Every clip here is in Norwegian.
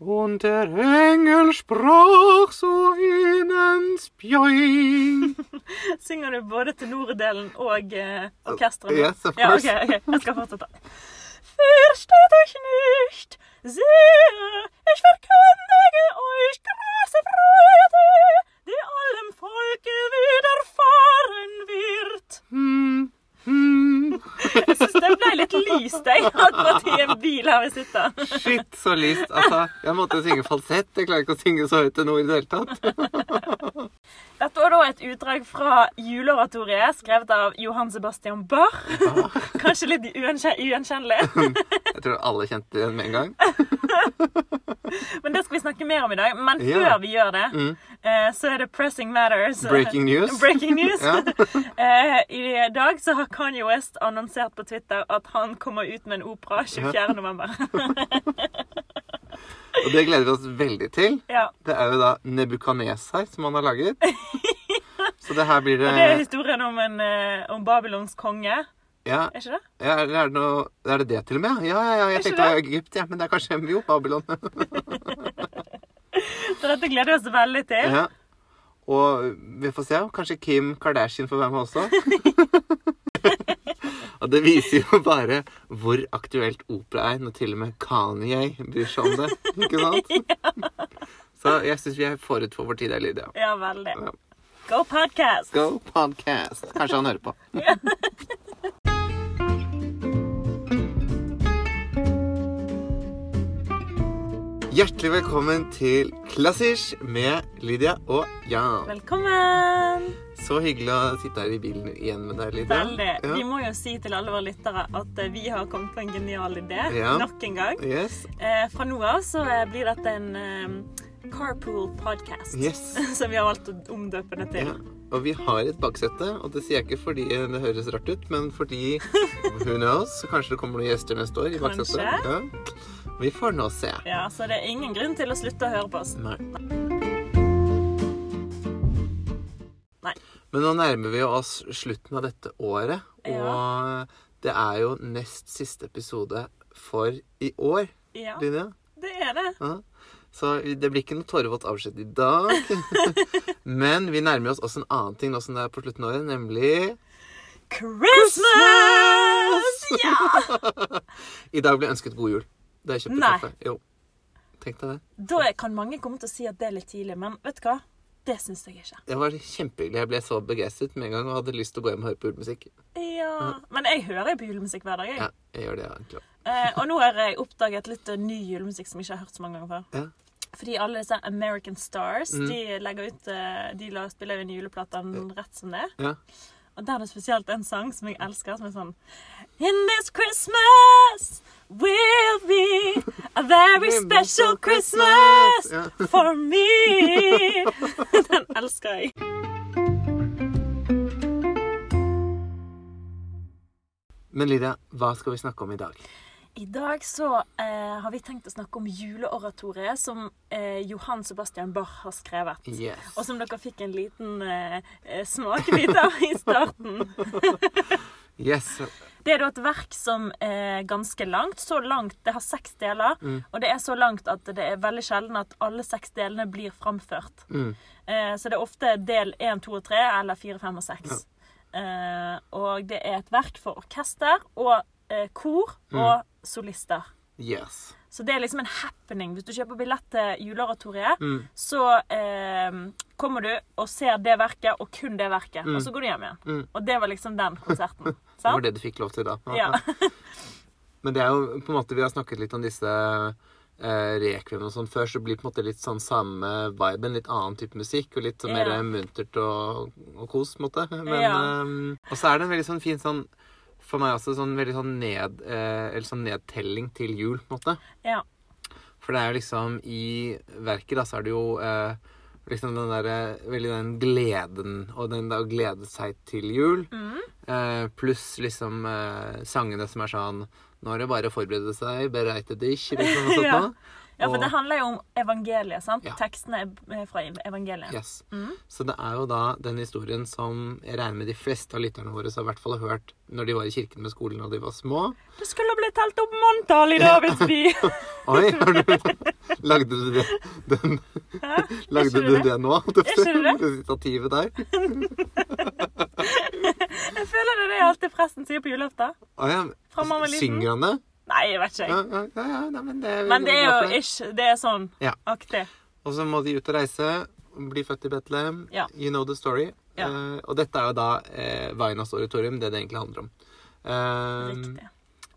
Und der Engel sprach so ihnen spjoing. Synger du både tenordelen og uh, orkesteret? nå? Yes, of Ja, course. ok, ok. Jeg skal fortsette. Fürchtet euch nicht, sehe, ich verkündige euch große Freude, die allem Folke widerfahren wird. Hmm, hmm. Jeg syns det ble litt lyst, jeg, akkurat i en bil her vi sitter. Shit, så lyst. Altså, jeg måtte synge falsett. Jeg klarer ikke å synge så høyt til noe i det hele tatt. Dette var da et utdrag fra juleoratoriet skrevet av Johan Sebastian Barr. Kanskje litt ugjenkje- ugjenkjennelig. Jeg tror alle kjente det igjen med en gang. Men det skal vi snakke mer om i dag. Men før vi gjør det, Mm. eh, så er det Pressing Matters. Breaking news. Breaking news. Eh, I dag så har Kanye West annonsert på Twitter at han kommer ut med en opera 24. Og det gleder vi oss veldig til. ja. Det er jo da Nebukaneser som han har laget. Så det her blir det Og det er historien om, en, eh, om Babylons konge. Ja, Er ikke det? ja eller er det, noe, er det det til og med? Ja, ja, ja. Jeg tenkte det var Egypt, ja, men det er kanskje jo Babylon. Så dette gleder vi oss veldig til. Ja. Og vi får se. Kanskje Kim Kardashian får være med også. Og det viser jo bare hvor aktuelt opera er, når til og med Kanye bryr seg om det. Ikke sant? Så jeg syns vi er forut for vår tid, jeg, Lydia. Ja, veldig. Ja. Go podcast! Go podcast. Kanskje han hører på. Hjertelig velkommen til Klassisk med Lydia og Jan. Velkommen! Så hyggelig å sitte her i bilen igjen med deg, Lydia. Veldig. Ja. Vi må jo si til alle våre lyttere at eh, vi har kommet på en genial idé Ja. nok en gang. Yes. Eh, fra nå av så eh, blir dette en um, carpool podcast. Yes. Som vi har valgt å omdøpe det til. Ja. Og vi har et baksete, og det sier jeg ikke fordi det høres rart ut, men fordi Who knows? Kanskje det kommer noen gjester neste år i baksetet. Ja. Vi får nå se. Ja, Så det er ingen grunn til å slutte å høre på oss. Nei. Nei. Men nå nærmer vi oss slutten av dette året, Ja. og det er jo nest siste episode for i år, Ja, Lydia. det er det. Ja. Så det blir ikke noe tårevått avskjed i dag. Men vi nærmer oss også en annen ting nå som det er på slutten av året, nemlig Christmas! Ja! I dag ble ønsket god jul. Da jeg kjøpte Nei. kaffe. Jo. Tenk deg det. Da kan mange komme til å si at det er litt tidlig, men vet du hva? Det syns jeg ikke. Det var kjempehyggelig. Jeg ble så begeistret med en gang og hadde lyst til å gå hjem og høre på julemusikk. Ja, Men jeg hører jo på julemusikk hver dag. jeg. Ja, jeg gjør det, egentlig. Eh, og nå har jeg oppdaget litt ny julemusikk som jeg ikke har hørt så mange ganger før. Ja. Fordi alle disse American Stars Mm. de legger ut eh, De spiller jo inn juleplatene rett som det. Ja. Og der er det spesielt en sang som jeg elsker, som er sånn In this Christmas will be a very special Christmas for me. Den elsker jeg. Men Lydia, hva skal vi snakke om i dag? I dag så eh, har vi tenkt å snakke om juleoratoriet som eh, Johan Sebastian Bach har skrevet. Yes. Og som dere fikk en liten eh, eh, smakebit av i starten. Yes. Det er da et verk som er ganske langt. Så langt, Det har seks deler. Mm. Og det er så langt at det er veldig sjelden at alle seks delene blir framført. Mm. Eh, så det er ofte del én, to og tre, eller fire, fem og seks. Eh, og det er et verk for orkester og kor Mm. og solister. Yes. Så det er liksom en happening. Hvis du kjøper billett til juleoratoriet, Mm. så eh, kommer du og ser det verket, og kun det verket. Mm. Og så går du hjem igjen. Mm. Og det var liksom den konserten. Det var det du fikk lov til da. Ja. Men det er jo på en måte Vi har snakket litt om disse eh, rekviem og sånn før, så blir det på en måte litt sånn samme viben. Litt annen type musikk, og litt sånn yeah. mer muntert og, og kos, på en måte. Men, Ja. eh, og så er det en veldig sånn fin sånn For meg også sånn veldig sånn ned eh, Eller sånn nedtelling til jul, på en måte. Ja. For det er jo liksom I verket da så er det jo eh, liksom den derre Veldig den gleden og den da å glede seg til jul. Mm. Eh, pluss liksom eh, sangene som er sånn Nå er det bare å forberede seg, bereite dich, liksom. Og sånt Ja. noe. Ja, for Og- det handler jo om evangeliet, sant? Ja. Tekstene er fra evangeliet. Yes. Mm. Så det er jo da den historien som jeg regner med de fleste av lytterne våre som i hvert fall har hørt når de var i kirken med skolen og de var små. Det skulle blitt telt opp manntall i Davids by! Oi, har du Lagde du det den, Hæ? Lagde du det det nå? Det, det Det stativet der? Jeg føler det er det alltid presten sier på julaften. Synger han det? Nei, jeg vet ikke. Ja, ja, ja, nei, men det Men det er jo ish. det. er sånn aktig. Og så må de ut og reise. Bli født i Betlehem. You know the story. Eh, og dette er jo da eh, Vainas oratorium, det det egentlig handler om. Uh, Riktig.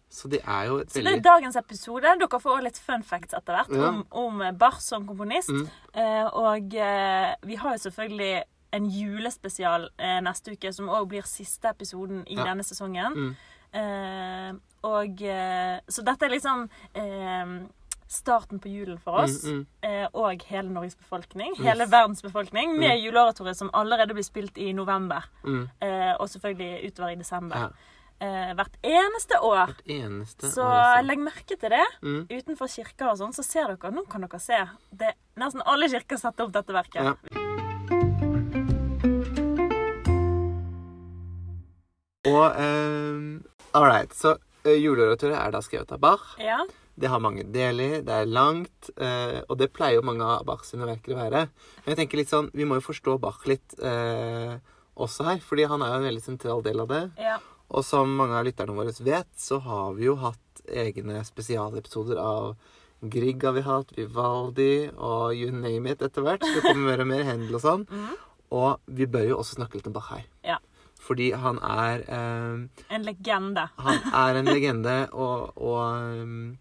så det er jo et veldig... Så det er dagens episode. Dere får også litt fun facts etter hvert Ja. om, om Bach som komponist. Mm. Eh, og eh, vi har jo selvfølgelig en julespesial eh, neste uke, som òg blir siste episoden i Ja. denne sesongen. Mm. Og eh, Så dette er liksom eh, starten på julen for oss. Mm, mm. eh, og hele Norges befolkning. Hele verdens befolkning. Med juleoratoriet som allerede blir spilt i november. Mm. Eh, og selvfølgelig utover i desember. Ja. Eh, hvert eneste år. Hvert eneste Så år, altså. legg merke til det. Mm. Utenfor kirker og sånn, så ser dere Nå kan dere se. Det, nesten alle kirker setter opp dette verket. Ja. Og um, All right. Så uh, juleoratoriet er da skrevet av Bach. Ja. Det har mange deler, det er langt, eh, og det pleier jo mange av Bach sine verker å være. Men jeg tenker litt sånn, vi må jo forstå Bach litt eh, også her, fordi han er jo en veldig sentral del av det. ja. Og som mange av lytterne våre vet, så har vi jo hatt egne spesialepisoder av Grieg har vi hatt, Vivaldi og you name it etter hvert. Det kommer mer og mer Händel og sånn. Mhm. Og vi bør jo også snakke litt om Bach her. Ja. Fordi han er eh, En legende. han er en legende, og, og um,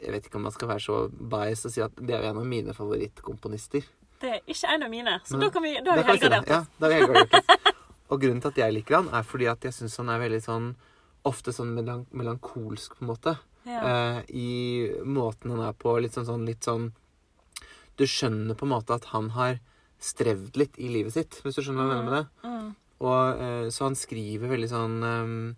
Jeg vet ikke om man skal være så bias og si at det er en av mine favorittkomponister. Det er ikke en av mine, så da, kan vi, da har vi helgardert Ja, da har vi helgardert oss. Og grunnen til at jeg liker han, er fordi at jeg syns han er veldig sånn Ofte sånn melan melankolsk, på en måte. Ja. Eh, I måten han er på. Litt sånn, sånn litt sånn Du skjønner på en måte at han har strevd litt i livet sitt, hvis du skjønner hva jeg mener med det. Mm. Og, eh, så han skriver veldig sånn ehm,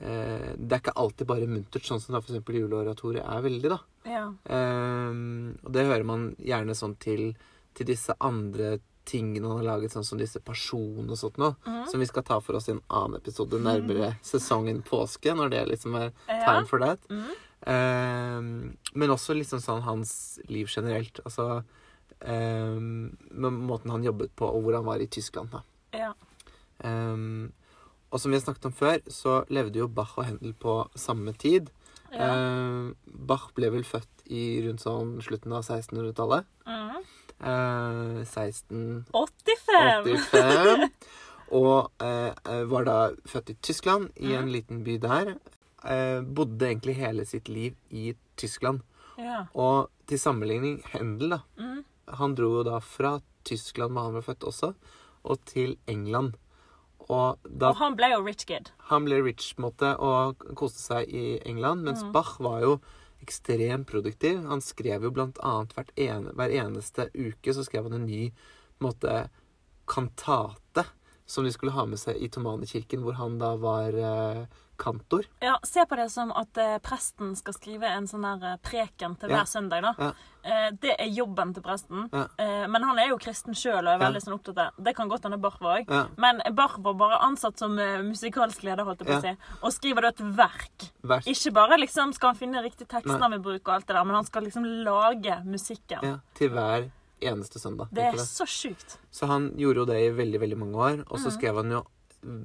eh, Det er ikke alltid bare muntert, sånn som da eksempel juleoratoriet er veldig, da. Ja. Ehm, og det hører man gjerne sånn til, til disse andre tingene han har laget, sånn som disse personene og sånt noe. mm. Som vi skal ta for oss i en annen episode nærmere sesongen påske, når det liksom er Ja. time for that. Mm. Um, men også liksom sånn hans liv generelt. Altså um, med måten han jobbet på, og hvor han var i Tyskland, da. ja. Ehm, og som vi har snakket om før, så levde jo Bach og Händel på samme tid. ja. Uh, Bach ble vel født i rundt sånn slutten av 1600-tallet. Mm. Uh, 1685. 85! Og eh, var da født i Tyskland, i en Mhm. liten by der. Eh, bodde egentlig hele sitt liv i Tyskland. Ja. Og til sammenligning, Händel, da. Mm. Han dro jo da fra Tyskland, hvor han var født også, og til England. Og da Og han ble jo rich kid. Han ble rich på en måte og koste seg i England, mens Mm. Bach var jo ekstremt produktiv. Han skrev jo blant annet ene, hver eneste uke så skrev han en ny en måte, kantate som de skulle ha med seg i Tomanekirken, hvor han da var eh, kantor. Ja, Se på det som at eh, presten skal skrive en sånn der eh, preken til Ja. hver søndag. da. Ja. Eh, det er jobben til presten. Ja. Eh, men han er jo kristen sjøl og er Ja. veldig sånn opptatt av det. Kan godt hende Barth var òg. Ja, Men Barth var bare ansatt som eh, musikalsk leder, holdt jeg på å Ja. si. Og skriver da et verk. verk. Ikke bare liksom skal han finne riktig tekst Nei. han vil bruke, og alt det der, men han skal liksom lage musikken. Ja, til hver eneste søndag. Det er så sjukt. Så han gjorde jo det i veldig, veldig mange år. Og så mm. skrev han jo,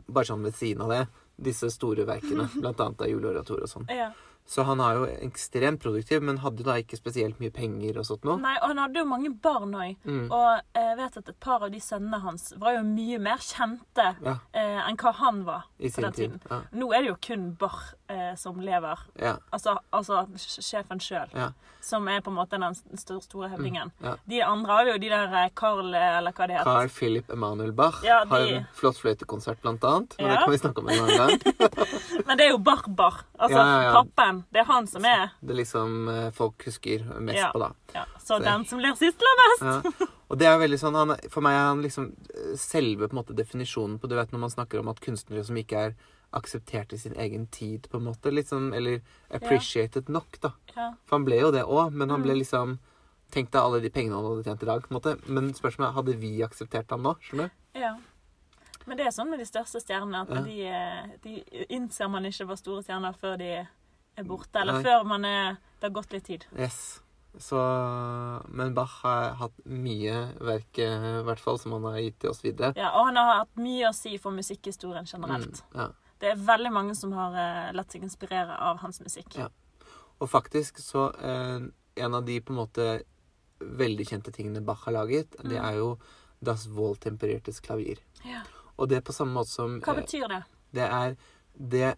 bare sånn ved siden av det, disse store verkene. Blant annet av juleoratoriet og sånn. Ja. Så han er jo ekstremt produktiv, men hadde da ikke spesielt mye penger og sånt noe. Nei, og han hadde jo mange barn òg. Mm. Og jeg vet at et par av de sønnene hans var jo mye mer kjente Ja, eh, enn hva han var i på den tid. tiden. Ja, Nå er det jo kun Bach eh, som lever. ja, Altså, altså sjefen sjøl, ja. som er på en måte den st store høvdingen. ja. De andre har jo de der eh, Carl, eh, eller hva det heter. Carl Philip Emanuel Bach Ja, har de- en flott fløytekonsert, blant annet. Men det kan vi snakke om en annen gang. Men det er jo Bach-Bach. Altså pappen. Det er han som er Det er liksom eh, folk husker mest på, da. ja, Så Så- den som ler sist, ler mest. Og det er veldig sånn, han, For meg er han liksom eh, selve på en måte definisjonen på Du vet når man snakker om at kunstnere som ikke er aksepterte sin egen tid, på en måte. Litt sånn, eller appreciated nok, da. Ja. For han ble jo det òg, men han ble Mm. liksom Tenk deg alle de pengene han hadde tjent i dag. på en måte. Men spørsmålet er, hadde vi akseptert ham nå? skjønner du? ja. Men det er sånn med de største stjernene at Ja. de, eh, de innser man ikke var store stjerner før de er borte. Eller Nei. før man er Det har gått litt tid. Yes. Så, men Bach har hatt mye verk, eh, i hvert fall, som han har gitt til oss videre. Ja, og han har hatt mye å si for musikkhistorien generelt. Mm, ja. Det er veldig mange som har eh, latt seg inspirere av hans musikk. Ja. Og faktisk så eh, En av de på en måte veldig kjente tingene Bach har laget, det Mm. er jo Das Wohltemperiertes klavier. Ja. Og det er på samme måte som Hva eh, betyr det? Det er det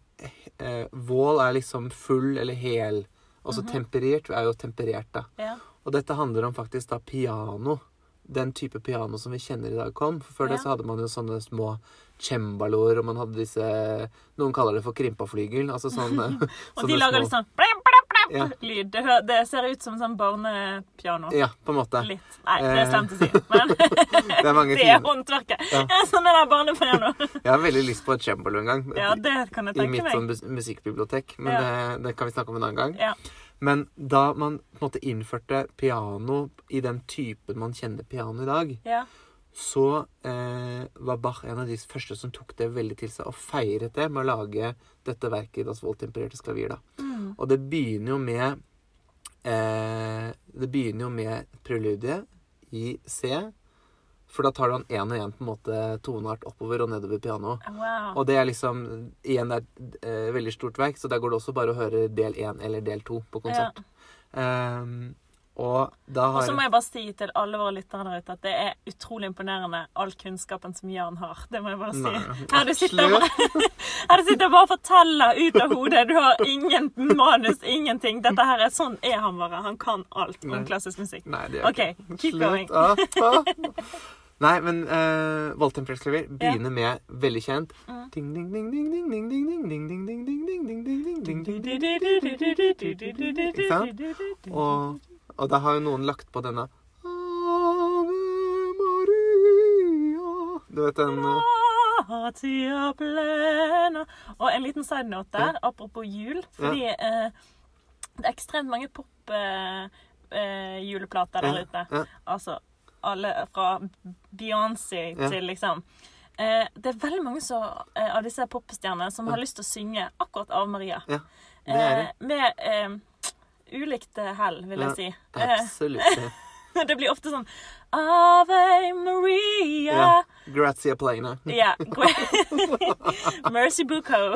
eh, Vål er liksom full eller hel. Og så -hmm. temperert er jo temperert, da. Ja. Og dette handler om faktisk da piano. Den type piano som vi kjenner i dag kom. For før det så hadde man jo sånne små cembaloer, og man hadde disse Noen kaller det for krimpaflygel. Altså sånn eh, Og de lager litt sånn blim, blim, blim, Ja. lyd. Det, hø- det ser ut som sånn barnepiano. Ja, på en måte. Litt. Nei, det er Eh, slemt å si. Men Det er mange det er håndverket. Ja. Ja. sånn er det barnepiano. Jeg har veldig lyst på et cembalo en gang. Ja, det kan jeg I tenke mitt meg. sånn mus musikkbibliotek. Men Ja. det, det kan vi snakke om en annen gang. Ja. Men da man på en måte innførte piano i den typen man kjenner piano i dag, Ja. Så eh, var Bach en av de første som tok det veldig til seg og feiret det med å lage dette verket Das Wohltemperiertes klavier. da. Mm. Og det begynner jo med eh, Det begynner jo med preludiet i C. For da tar du han én og én på en måte toneart oppover og nedover pianoet. Wow. Og det er liksom Igjen, det er et eh, veldig stort verk, så der går det også bare å høre del én eller del to på konsert. Ja. da og så må jeg bare si til alle våre lyttere der ute at det er utrolig imponerende all kunnskapen som Jan har. Det må jeg bare si. Her, du sitter bare, her du sitter bare og forteller ut av hodet. Du har ingen manus, ingenting. Dette her er sånn er han bare. Han kan alt om klassisk musikk. Nei, det er OK, ikke. keep going. Nei, men uh, Walton Presley begynner med veldig kjent Ikke sant? Og og da har jo noen lagt på denne Ave Maria Du vet den eh. Og en liten side note der, apropos jul. Fordi eh, det er ekstremt mange pop-juleplater der Ja, ute. ja. Altså alle fra Beyoncé Ja. til liksom eh, Det er veldig mange så, eh, av disse popstjernene som har lyst til å synge akkurat Ave Maria. Ja, det det. Eh, med eh, ulikt eh, hell, vil jeg si. Absolutt. det blir ofte sånn Ave Maria. Ja. Grazia plena. Ja. Mercy Bucco.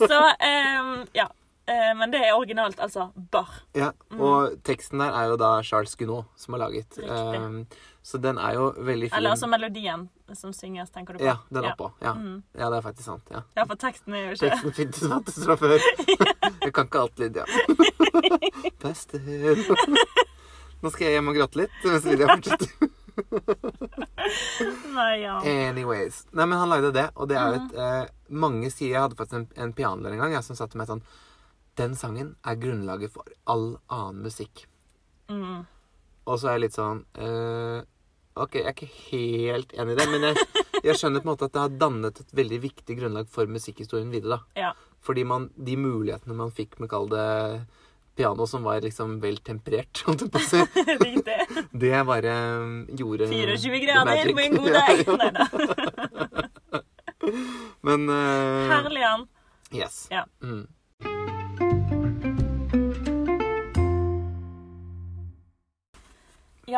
Så um, ja. Eh, men det er originalt, altså bar. Ja, og teksten der er jo da Charles Gounod som har laget. Mm. Um, så den er jo veldig fin. Eller altså melodien som synges, tenker du på? Ja, den oppå. Ja. Mm. ja, det er faktisk sant. ja. Ja, for teksten er jo ikke Teksten finnes fantes fra før. Jeg kan ikke alt Lydia. Beste Nå skal jeg hjem og gråte litt mens Lydia fortsetter. Nei, ja. Anyways. Nei, men han lagde det, og det er jo et eh, Mange sier Jeg hadde faktisk en, en pianolærer en gang jeg, som sa til meg sånn Den sangen er grunnlaget for all annen musikk. Mm. Og så er jeg litt sånn eh, OK, jeg er ikke helt enig i det, men jeg, jeg skjønner på en måte at det har dannet et veldig viktig grunnlag for musikkhistorien videre. da. Ja. Fordi man, de mulighetene man fikk med, kall det piano som var liksom vel temperert, om jeg passer. det bare um, gjorde 24 grader på en god Ja, dag. ja. Nei da. Men uh, Herlig, an. Yes. Ja. Mm.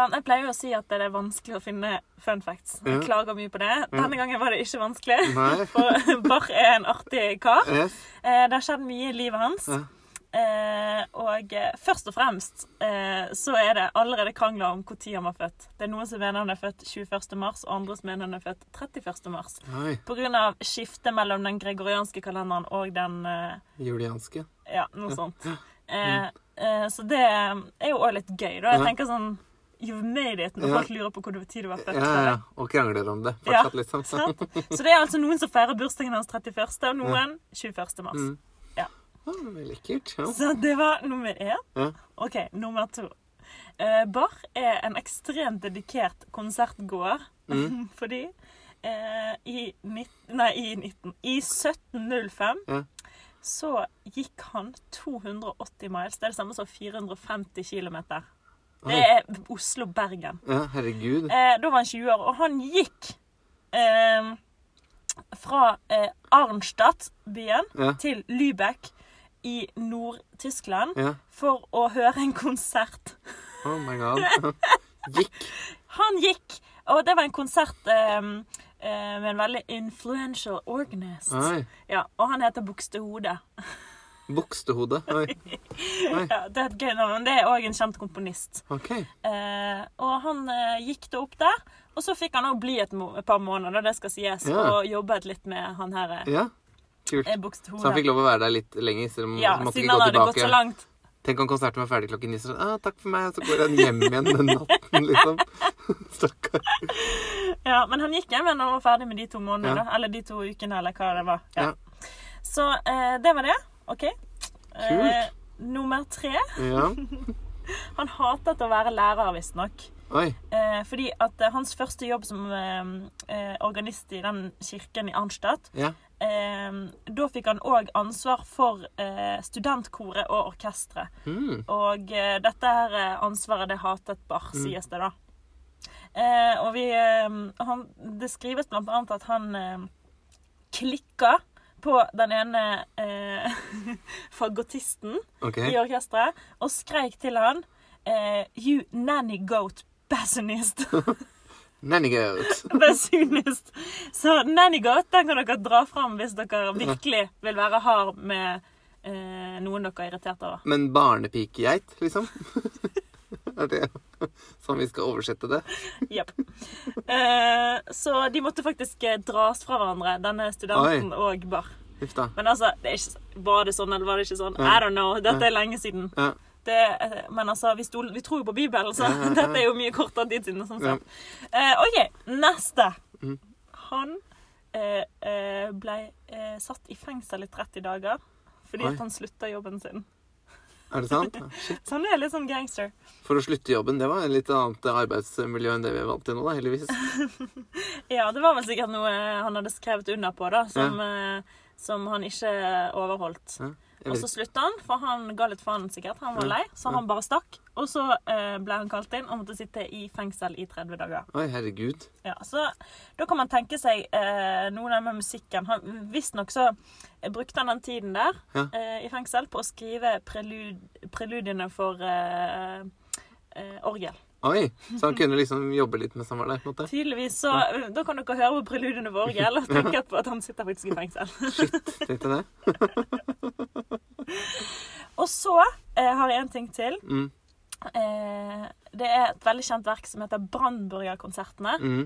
Jan, jeg pleier jo å si at det er vanskelig å finne fun facts. Jeg klager mye på det. Denne gangen var det ikke vanskelig. Nei. For Barr er en artig kar. Yes. Eh, det har skjedd mye i livet hans. Ja. Eh, og eh, først og fremst eh, så er det allerede krangler om når han var født. Det er noen som mener han er født 21. mars, og andre som mener han er født 31. mars. Oi. På grunn av skiftet mellom den gregorianske kalenderen og den eh, Julianske. Ja, noe sånt. Mm. Eh, eh, så det er jo òg litt gøy, da. Jeg tenker sånn You've made it når Ja. folk lurer på hvor tid du var født. ja, ja. Og krangler om det. Ja, Fortsatt sånn. Sant? Så det er altså noen som feirer bursdagen hans 31., og noen 21. mars. Mm. Ja. Lekkert. Ja. Så det var nummer én. Ja. OK, nummer to. Uh, Barr er en ekstremt dedikert konsertgåer. Mm. Fordi uh, i, 19, nei, i, 19, i 1705 Ja. så gikk han 280 miles. Det er det samme som 450 km. Det er Oslo-Bergen. Ja, herregud. Eh, da var han 20 år, og han gikk eh, fra eh, Arnstadt-byen Ja. til Lübeck i Nord-Tyskland Ja. for å høre en konsert. Oh my god. Gikk. Han gikk, og det var en konsert eh, eh, med en veldig influential organist. Ja, og han heter Bukstehode. Bukstehode. Oi. Oi. Ja, det er et gøy navn, det er òg en kjent komponist. OK. Eh, og han eh, gikk da opp der, og så fikk han òg bli et, et par måneder, det skal sies, Ja. og jobbet litt med han her eh, Ja. Kult. eh, Så han fikk lov å være der litt lenger, selv om ja, måtte siden ikke han hadde hadde gått så langt. Tenk om konserten var ferdig klokken ni, så ah, takk for meg, og så går han hjem igjen den natten, liksom. Stakkar. Ja, men han gikk hjem igjen og var ferdig med de to månedene, Ja. Eller de to ukene, eller hva det var. Ja. Ja. Så eh, det var det. OK. Eh, nummer tre. Ja. Han hatet å være lærer, visstnok. Eh, fordi at eh, hans første jobb som eh, eh, organist i den kirken i Arnstadt Ja. eh, Da fikk han òg ansvar for eh, studentkoret og orkesteret. Mm. Og dette her ansvaret det hatet Bach, Mm. sies det da. Eh, og vi han, Det skrives blant annet at han klikka på den ene eh, fagottisten okay. i orkesteret og skreik til han eh, You nanny goat bassinist. Nanny goat. Bassinist Så nanny goat den kan dere dra fram hvis dere virkelig vil være hard med eh, noen dere er irritert over. Men barnepikegeit, liksom? er det sånn vi skal oversette det? Jepp. Eh, så de måtte faktisk eh, dras fra hverandre, denne studenten og Bar. Huff. Men altså, det ikke, var det sånn, eller var det ikke sånn? Ja. I don't know. Dette er lenge siden. Ja. Det, eh, men altså, vi, stol, vi tror jo på Bibelen, så Ja, dette er jo mye kortere tid siden. Sånn sett. Eh, OK, neste. Mm. Han eh, ble eh, satt i fengsel i 30 dager fordi Oi. at han slutta jobben sin. Er det sant? Shit. Så han er litt sånn gangster. For å slutte jobben, det var en litt annet arbeidsmiljø enn det vi er vant til nå, da, heldigvis. Ja, det var vel sikkert noe han hadde skrevet under på, da, som, ja. som han ikke overholdt. Ja, jeg Og så slutta han, for han ga litt faen sikkert. Han var lei, så han bare stakk. Og så eh, ble han kalt inn og måtte sitte i fengsel i 30 dager. Oi, herregud. Ja, så da kan man tenke seg eh, noe der med musikken. Han, Visstnok så brukte han den tiden der Ja. eh, i fengsel på å skrive prelud, preludiene for eh, eh, orgel. Oi, så han kunne liksom jobbe litt mens han var der, på en måte. Tydeligvis så Da kan dere høre på preludiene våre eller tenke på at han sitter faktisk i fengsel. Tenkte det. Og så eh, har jeg en ting til. Mm. Eh, det er et veldig kjent verk som heter Brannburgerkonsertene. Mm.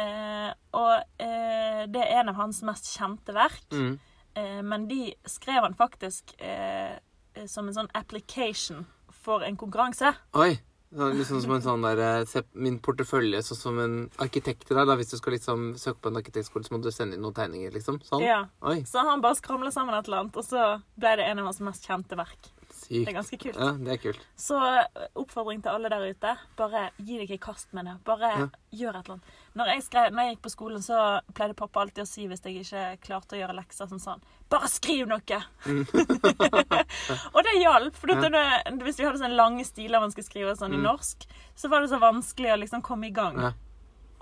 Eh, og eh, det er en av hans mest kjente verk. Mm. Eh, men de skrev han faktisk eh, som en sånn application for en konkurranse. Oi. Liksom som en sånn der eh, Min portefølje sånn som en arkitekt til deg. da Hvis du skal liksom søke på en arkitektskole, så må du sende inn noen tegninger, liksom. Sånn. Ja. Så han bare skramla sammen et eller annet, og så ble det en av hans mest kjente verk. Det er ganske kult. Ja, det er kult. Så eh, oppfordring til alle der ute. Bare gi deg i kast med det. Bare Ja. gjør et eller annet. Når jeg, skrev, når jeg gikk på skolen, så pleide pappa alltid å si hvis jeg ikke klarte å gjøre lekser, sånn sånn Bare skriv noe! og det hjalp. For Mm. Ja. det, hvis vi hadde sånne lange stiler man skulle skrive sånn i Mm. norsk, så var det så vanskelig å liksom komme i gang.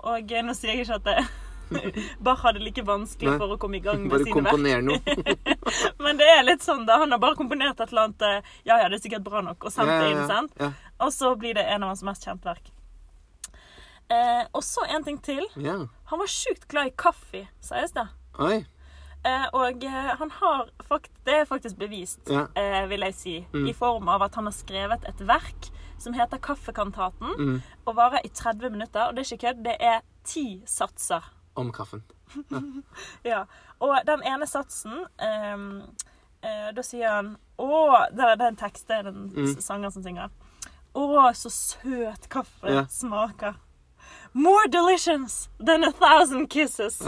Og eh, nå sier jeg ikke at det Bach hadde like vanskelig for å komme i gang med Bare sine verk. noe. Men det er litt sånn, da. Han har bare komponert et eller annet eh, Ja, ja, det er sikkert bra nok, og sendt det inn, sant? ja. Og så blir det en av hans mest kjente verk. Eh, og så en ting til. ja. Han var sjukt glad i kaffe, sies det. Oi. Eh, og eh, han har fakt Det er faktisk bevist, Ja. eh, vil jeg si, Mm. i form av at han har skrevet et verk som heter Kaffekantaten, Mm. og varer i 30 minutter. Og det er ikke kødd, det er ti satser. Om kaffen. Ja. Og den ene satsen um, uh, Da sier han Å Det er den en tekst, det er den Mm. sangeren som synger. Å, så søt kaffe Ja. smaker. More delicious than a thousand kisses.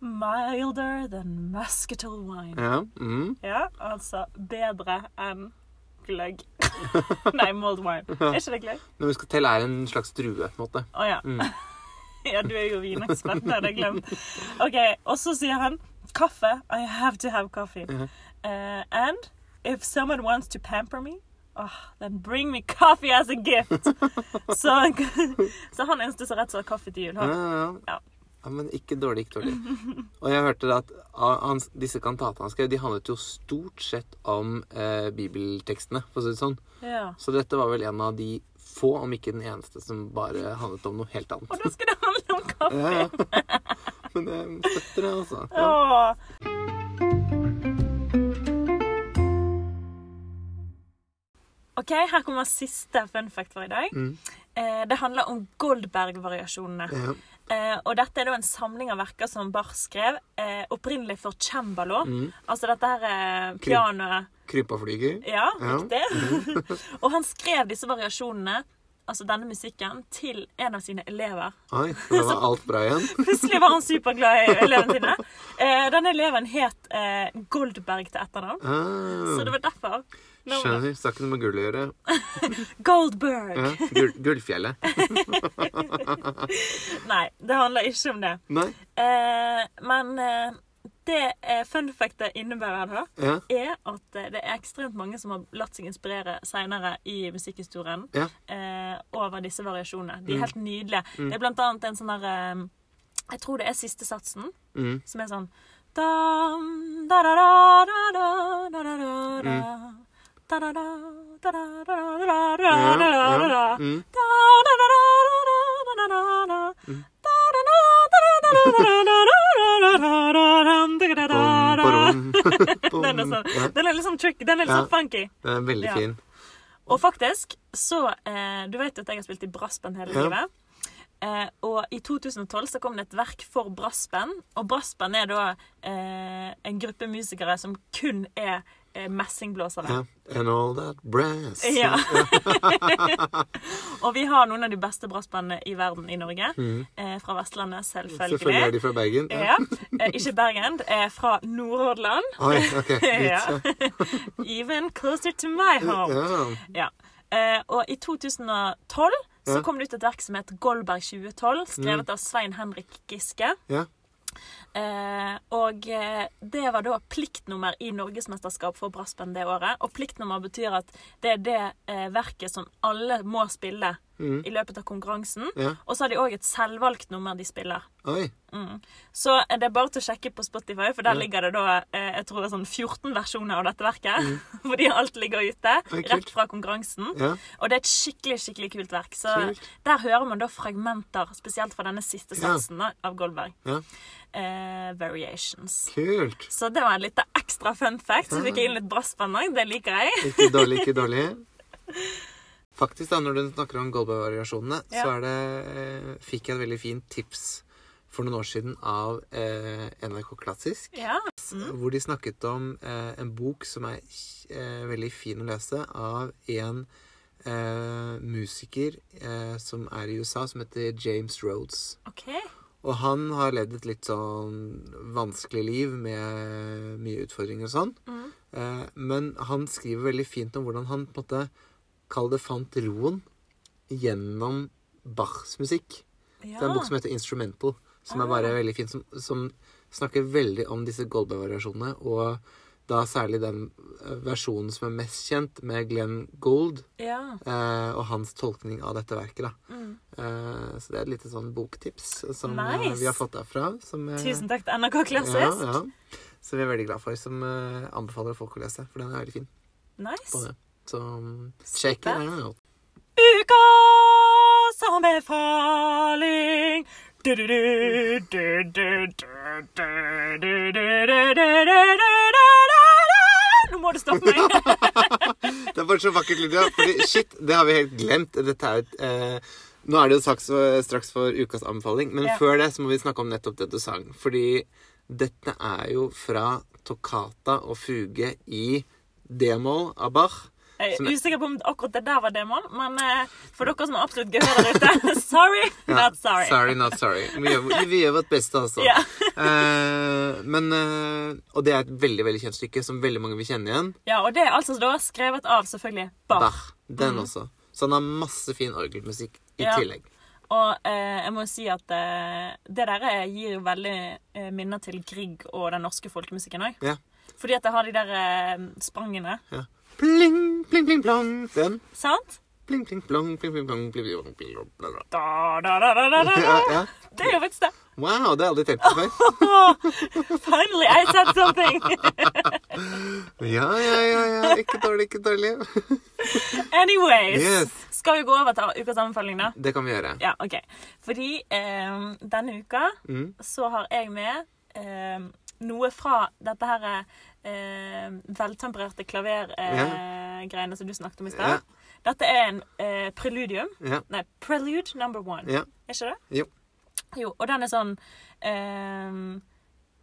Milder than muscatel wine. Ja. Mm. Ja, altså bedre enn gløgg. Nei, mold wine. Er ikke det gløgg? Når vi skal til, er en slags drue, på en måte. Oh, ja. Mm. ja, du er jo vinekspert, det hadde jeg glemt. OK, og så sier han kaffe. I have to have coffee. Uh -huh. uh, and if someone wants to pamper me Oh, then bring me coffee as a gift. så, så han eneste som rett og slett kaffe til jul. Ja, Han. ja, Ja. ja. ja, men ikke dårlig, ikke dårlig. Og jeg hørte at av disse kantatene han skrev, de handlet jo stort sett om eh, bibeltekstene, for å si det sånn. Ja. Så dette var vel en av de få, om ikke den eneste, som bare handlet om noe helt annet. Og da skal det handle om kaffe. Ja, ja. Men jeg støtter det, altså. Ja. OK, her kommer siste fun fact for i dag. Mm. Eh, det handler om Goldberg-variasjonene. Ja. Eh, og dette er da en samling av verker som Bach skrev, eh, opprinnelig for cembalo. Mm. Altså dette her eh, pianoet Krypaflyger. Ja, Ja. riktig. og han skrev disse variasjonene, altså denne musikken, til en av sine elever. Oi, det var alt bra igjen. Plutselig var han superglad i elevene sine. Eh, denne eleven het eh, Goldberg til etternavn, så det Ah, var derfor. Nå, skjønner. Har ikke noe med gull å gjøre. Goldberg! Ja. Gull, gullfjellet. Nei, det handler ikke om det. Nei. Eh, men eh, det eh, fun factet innebærer her, Ja. er at eh, det er ekstremt mange som har latt seg inspirere seinere i musikkhistorien Ja. eh, over disse variasjonene. De er Mm. helt nydelige. Mm. Det er blant annet en sånn der eh, Jeg tror det er siste satsen, Mm. som er sånn da, Den er sånn- Den er litt sånn tricky. Den er litt Ja. sånn funky. den er veldig fin. Og faktisk så eh, Du vet at jeg har spilt i brassband hele livet. Eh, og i 2012 så kom det et verk for brassband. Og brassband er da eh, en gruppe musikere som kun er messingblåsere. Ja. And all that brass. Ja. og vi har noen av de beste brassbandene i verden i Norge. Mm. Eh, fra Vestlandet, selvfølgelig. Selvfølgelig er de fra Bergen. Ja. Eh, ikke Bergen. Eh, fra Nordhordland. Oi, ok. Ja. Even closer to my home. Ja. Ja. Eh, og i 2012 så kom det ut et verk som het Goldberg 2012, skrevet av Svein Henrik Giske. Ja. Eh, og eh, det var da pliktnummer i norgesmesterskap for brassband det året. Og pliktnummer betyr at det er det eh, verket som alle må spille Mm. i løpet av konkurransen. Ja. Og så har de òg et selvvalgt nummer de spiller. Mm. Så eh, det er bare til å sjekke på Spotify, for der Ja. ligger det da eh, jeg tror det er sånn 14 versjoner av dette verket. Fordi alt ligger ute rett fra konkurransen. Ja. Og det er et skikkelig skikkelig kult verk. Så Kult. der hører man da fragmenter, spesielt fra denne siste satsen da, av Goldberg. Eh, variations. Kult. Så det var en liten ekstra fun fact. Så fikk jeg inn litt brassband. Det liker jeg. Ikke dårlig, ikke dårlig. Faktisk, da, når du snakker om Goldberg-variasjonene, Ja. så det, eh, fikk jeg et veldig fint tips for noen år siden av eh, NRK Klassisk. Ja. Mm. Hvor de snakket om eh, en bok som er eh, veldig fin å lese, av en eh, musiker eh, som er i USA, som heter James Rhodes. OK. Og han har levd et litt sånn vanskelig liv med mye utfordringer og sånn. Mm. Eh, men han skriver veldig fint om hvordan han på en måte Kall det fant roen gjennom Bachs musikk. Ja. Det er en bok som heter Instrumental, som er bare Ah. veldig fin. Som, som snakker veldig om disse Goldberg-variasjonene, og da særlig den eh, versjonen som er mest kjent, med Glenn Gould, ja. eh, og hans tolkning av dette verket. da. Mm. Eh, så det er et lite sånn boktips som eh, Nice. vi har fått derfra. Som, eh, Tusen takk til NRK Klassisk. Ja, ja. Som vi er veldig glad for, som eh, anbefaler folk å lese, for den er veldig fin. Nice. det. Så sjekk den out. Uka som befaling. Du, du, du, du, du, du, du, du, du, du, du, må du stoppe meg. Det er bare så vakkert, Lydia. Fordi shit, det har vi helt glemt. Dette er et eh, Nå er det jo straks, straks for ukas anbefaling, men Ja. før det så må vi snakke om nettopp det du sang. Fordi dette er jo fra toccata og fuge i d-moll av Bach. Jeg er er- usikker på om akkurat det der var demon, men eh, for dere som har absolutt gehør der ute Sorry, Ja, not sorry. Sorry, not sorry. Vi gjør, vi gjør vårt beste, altså. Ja. Eh, men eh, Og det er et veldig veldig kjent stykke som veldig mange vil kjenne igjen. ja, og det er altså da skrevet av selvfølgelig Bach. Bach. Den også. Så han har masse fin orgelmusikk i Ja. tillegg. Og eh, jeg må jo si at eh, det der gir jo veldig eh, minner til Grieg og den norske folkemusikken òg. Ja. Fordi at det har de der eh, sprangene. ja. Pling, pling, pling, plong. Den. Sant? Pling, pling, plong, pling, pling, plong, pling, pling, pling, plong, bla. Da, da, da, da, da, da. Ja, ja. Det er jo faktisk det. Wow, det har jeg aldri tenkt på før. Finally, I said something! Ja, ja, ja, ja. Ikke dårlig, ikke dårlig. Anyways. Yes. Skal vi gå over til ukas anbefaling, da? Det kan vi gjøre. Ja, OK. Fordi eh, denne uka Mm. så har jeg med eh, noe fra dette her eh, veltempererte klavergreiene eh, som du snakket om i stad. Dette er en eh, preludium. Nei, prelude number one. Er ikke det? Jo. jo. Og den er sånn eh,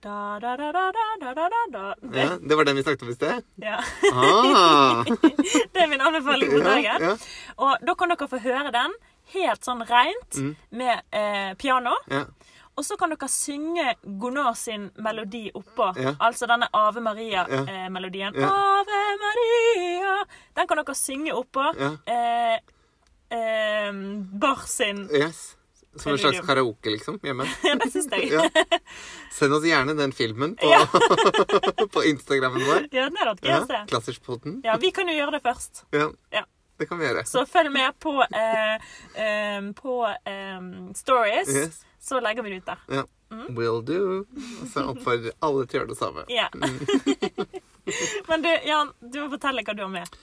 da, da, da, da, da, da, da, det. Ja, det var den vi snakket om i sted? Ja. Ah. det er min anbefaling på dagen. Ja, ja. Og da kan dere få høre den helt sånn rent mm. med eh, piano. Ja. Og så kan dere synge Gunnar sin melodi oppå. Ja. Altså denne Ave Maria-melodien. Ja. Ave Maria! Den kan dere synge oppå. Ja. Eh, eh, Barr sin Yes. Som en slags karaoke, liksom, hjemme. Ja, det syns jeg. Ja. Send oss gjerne den filmen på, på Instagrammen vår. Ja, den er vært Ja, Ja, vi kan jo gjøre det først. Ja. Ja. Det kan vi gjøre. Så følg med på, eh, eh, på eh, Stories. Yes. Så legger vi det ut der. Ja. Will do. Så så oppfordrer alle til å gjøre det samme. Ja. Men du, Jan, du må fortelle hva du har med.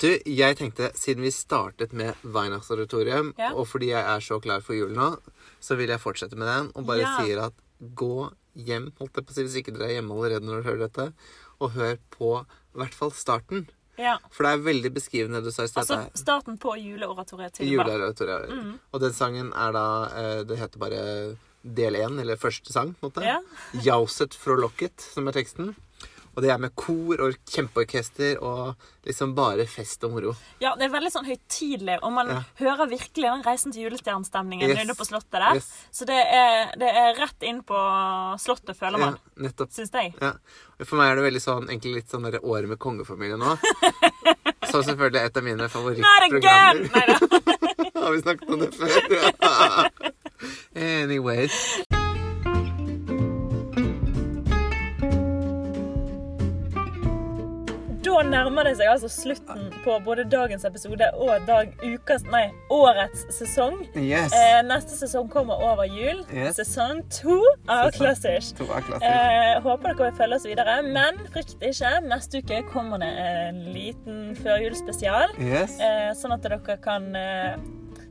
Du, jeg tenkte, siden vi startet med Weihnachtsoratorium, Ja. og fordi jeg er så klar for jul nå, så vil jeg fortsette med den, og bare Ja. sier at gå hjem, holdt jeg på å si, hvis ikke dere er hjemme allerede når dere hører dette, og hør på i hvert fall starten. Ja. For det er veldig beskrivende du sa i stad. Altså starten på juleoratoriet til. Juleoratoriet. Mm. Og den sangen er da eh, Det heter bare del én, eller første sang, på en måte. Ja. Jauset Frolokket, som er teksten. Og det er med kor og kjempeorkester og liksom bare fest og moro. Ja, det er veldig sånn høytidelig, og man Ja. hører virkelig den Reisen til julestjernestemningen Yes. nede på slottet der. Yes. Så det er, det er rett inn på slottet, føler man. Ja, nettopp. Syns jeg. Ja. For meg er det veldig sånn, egentlig litt sånn der året med kongefamilien nå. Så selvfølgelig er et av mine favorittprogrammer. Nei. Har vi snakket om det før? Anyways. Da nærmer det seg altså slutten på både dagens episode og dag, ukas, nei, årets sesong. Yes. Eh, neste sesong kommer over jul. Yes. Sesong to av klassisk. Eh, håper dere vil følge oss videre, men frykt ikke. Neste uke kommer det en liten førjulsspesial. Yes. Eh, sånn at dere kan eh,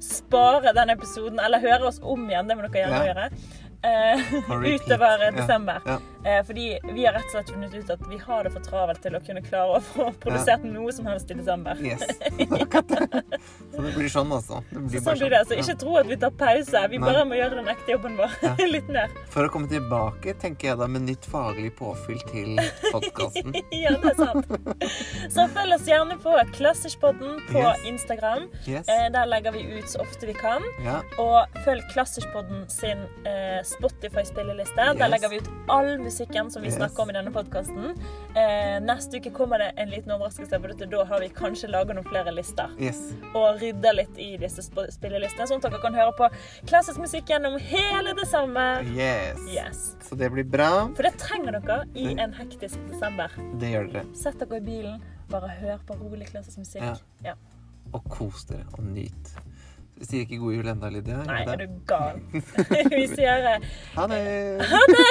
spare den episoden, eller høre oss om igjen. Det må dere gjerne Ja. gjøre. Eh, utover desember. Ja. Eh, fordi vi har rett og slett funnet ut at vi har det for travelt til å kunne klare å få produsert noe som helst i desember. Yes. Så det blir sånn, altså. Det blir Sånn blir det. Så Ja. ikke tro at vi tar pause. Vi Nei. bare må gjøre den ekte jobben vår Ja. litt mer. For å komme tilbake, tenker jeg da, med nytt faglig påfyll til podkasten. Ja, det er sant. Så følg oss gjerne på Klasserspodden på Yes. Instagram. Yes. Eh, der legger vi ut så ofte vi kan. Ja. Og følg Klasserspodden sin eh, Spotify-spilleliste. Der legger vi ut all musikken som vi Yes. snakker om i denne podkasten. Eh, neste uke kommer det en liten overraskelse, for da har vi kanskje laget noen flere lister. Yes. Og rydda litt i disse sp- spillelistene, sånn at dere kan høre på klassisk musikk gjennom hele desember. Yes. Yes. Så det blir bra. For det trenger dere i Mm. en hektisk desember. Det gjør dere. Sett dere i bilen, bare hør på rolig klassisk musikk. Ja. Ja. Og kos dere og nyt. Vi sier ikke god jul ennå, Lydia. Nei, er du gal. Vi sier eh, ha det. Ha det!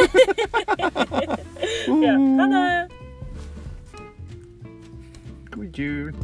ja, ha det. God jul.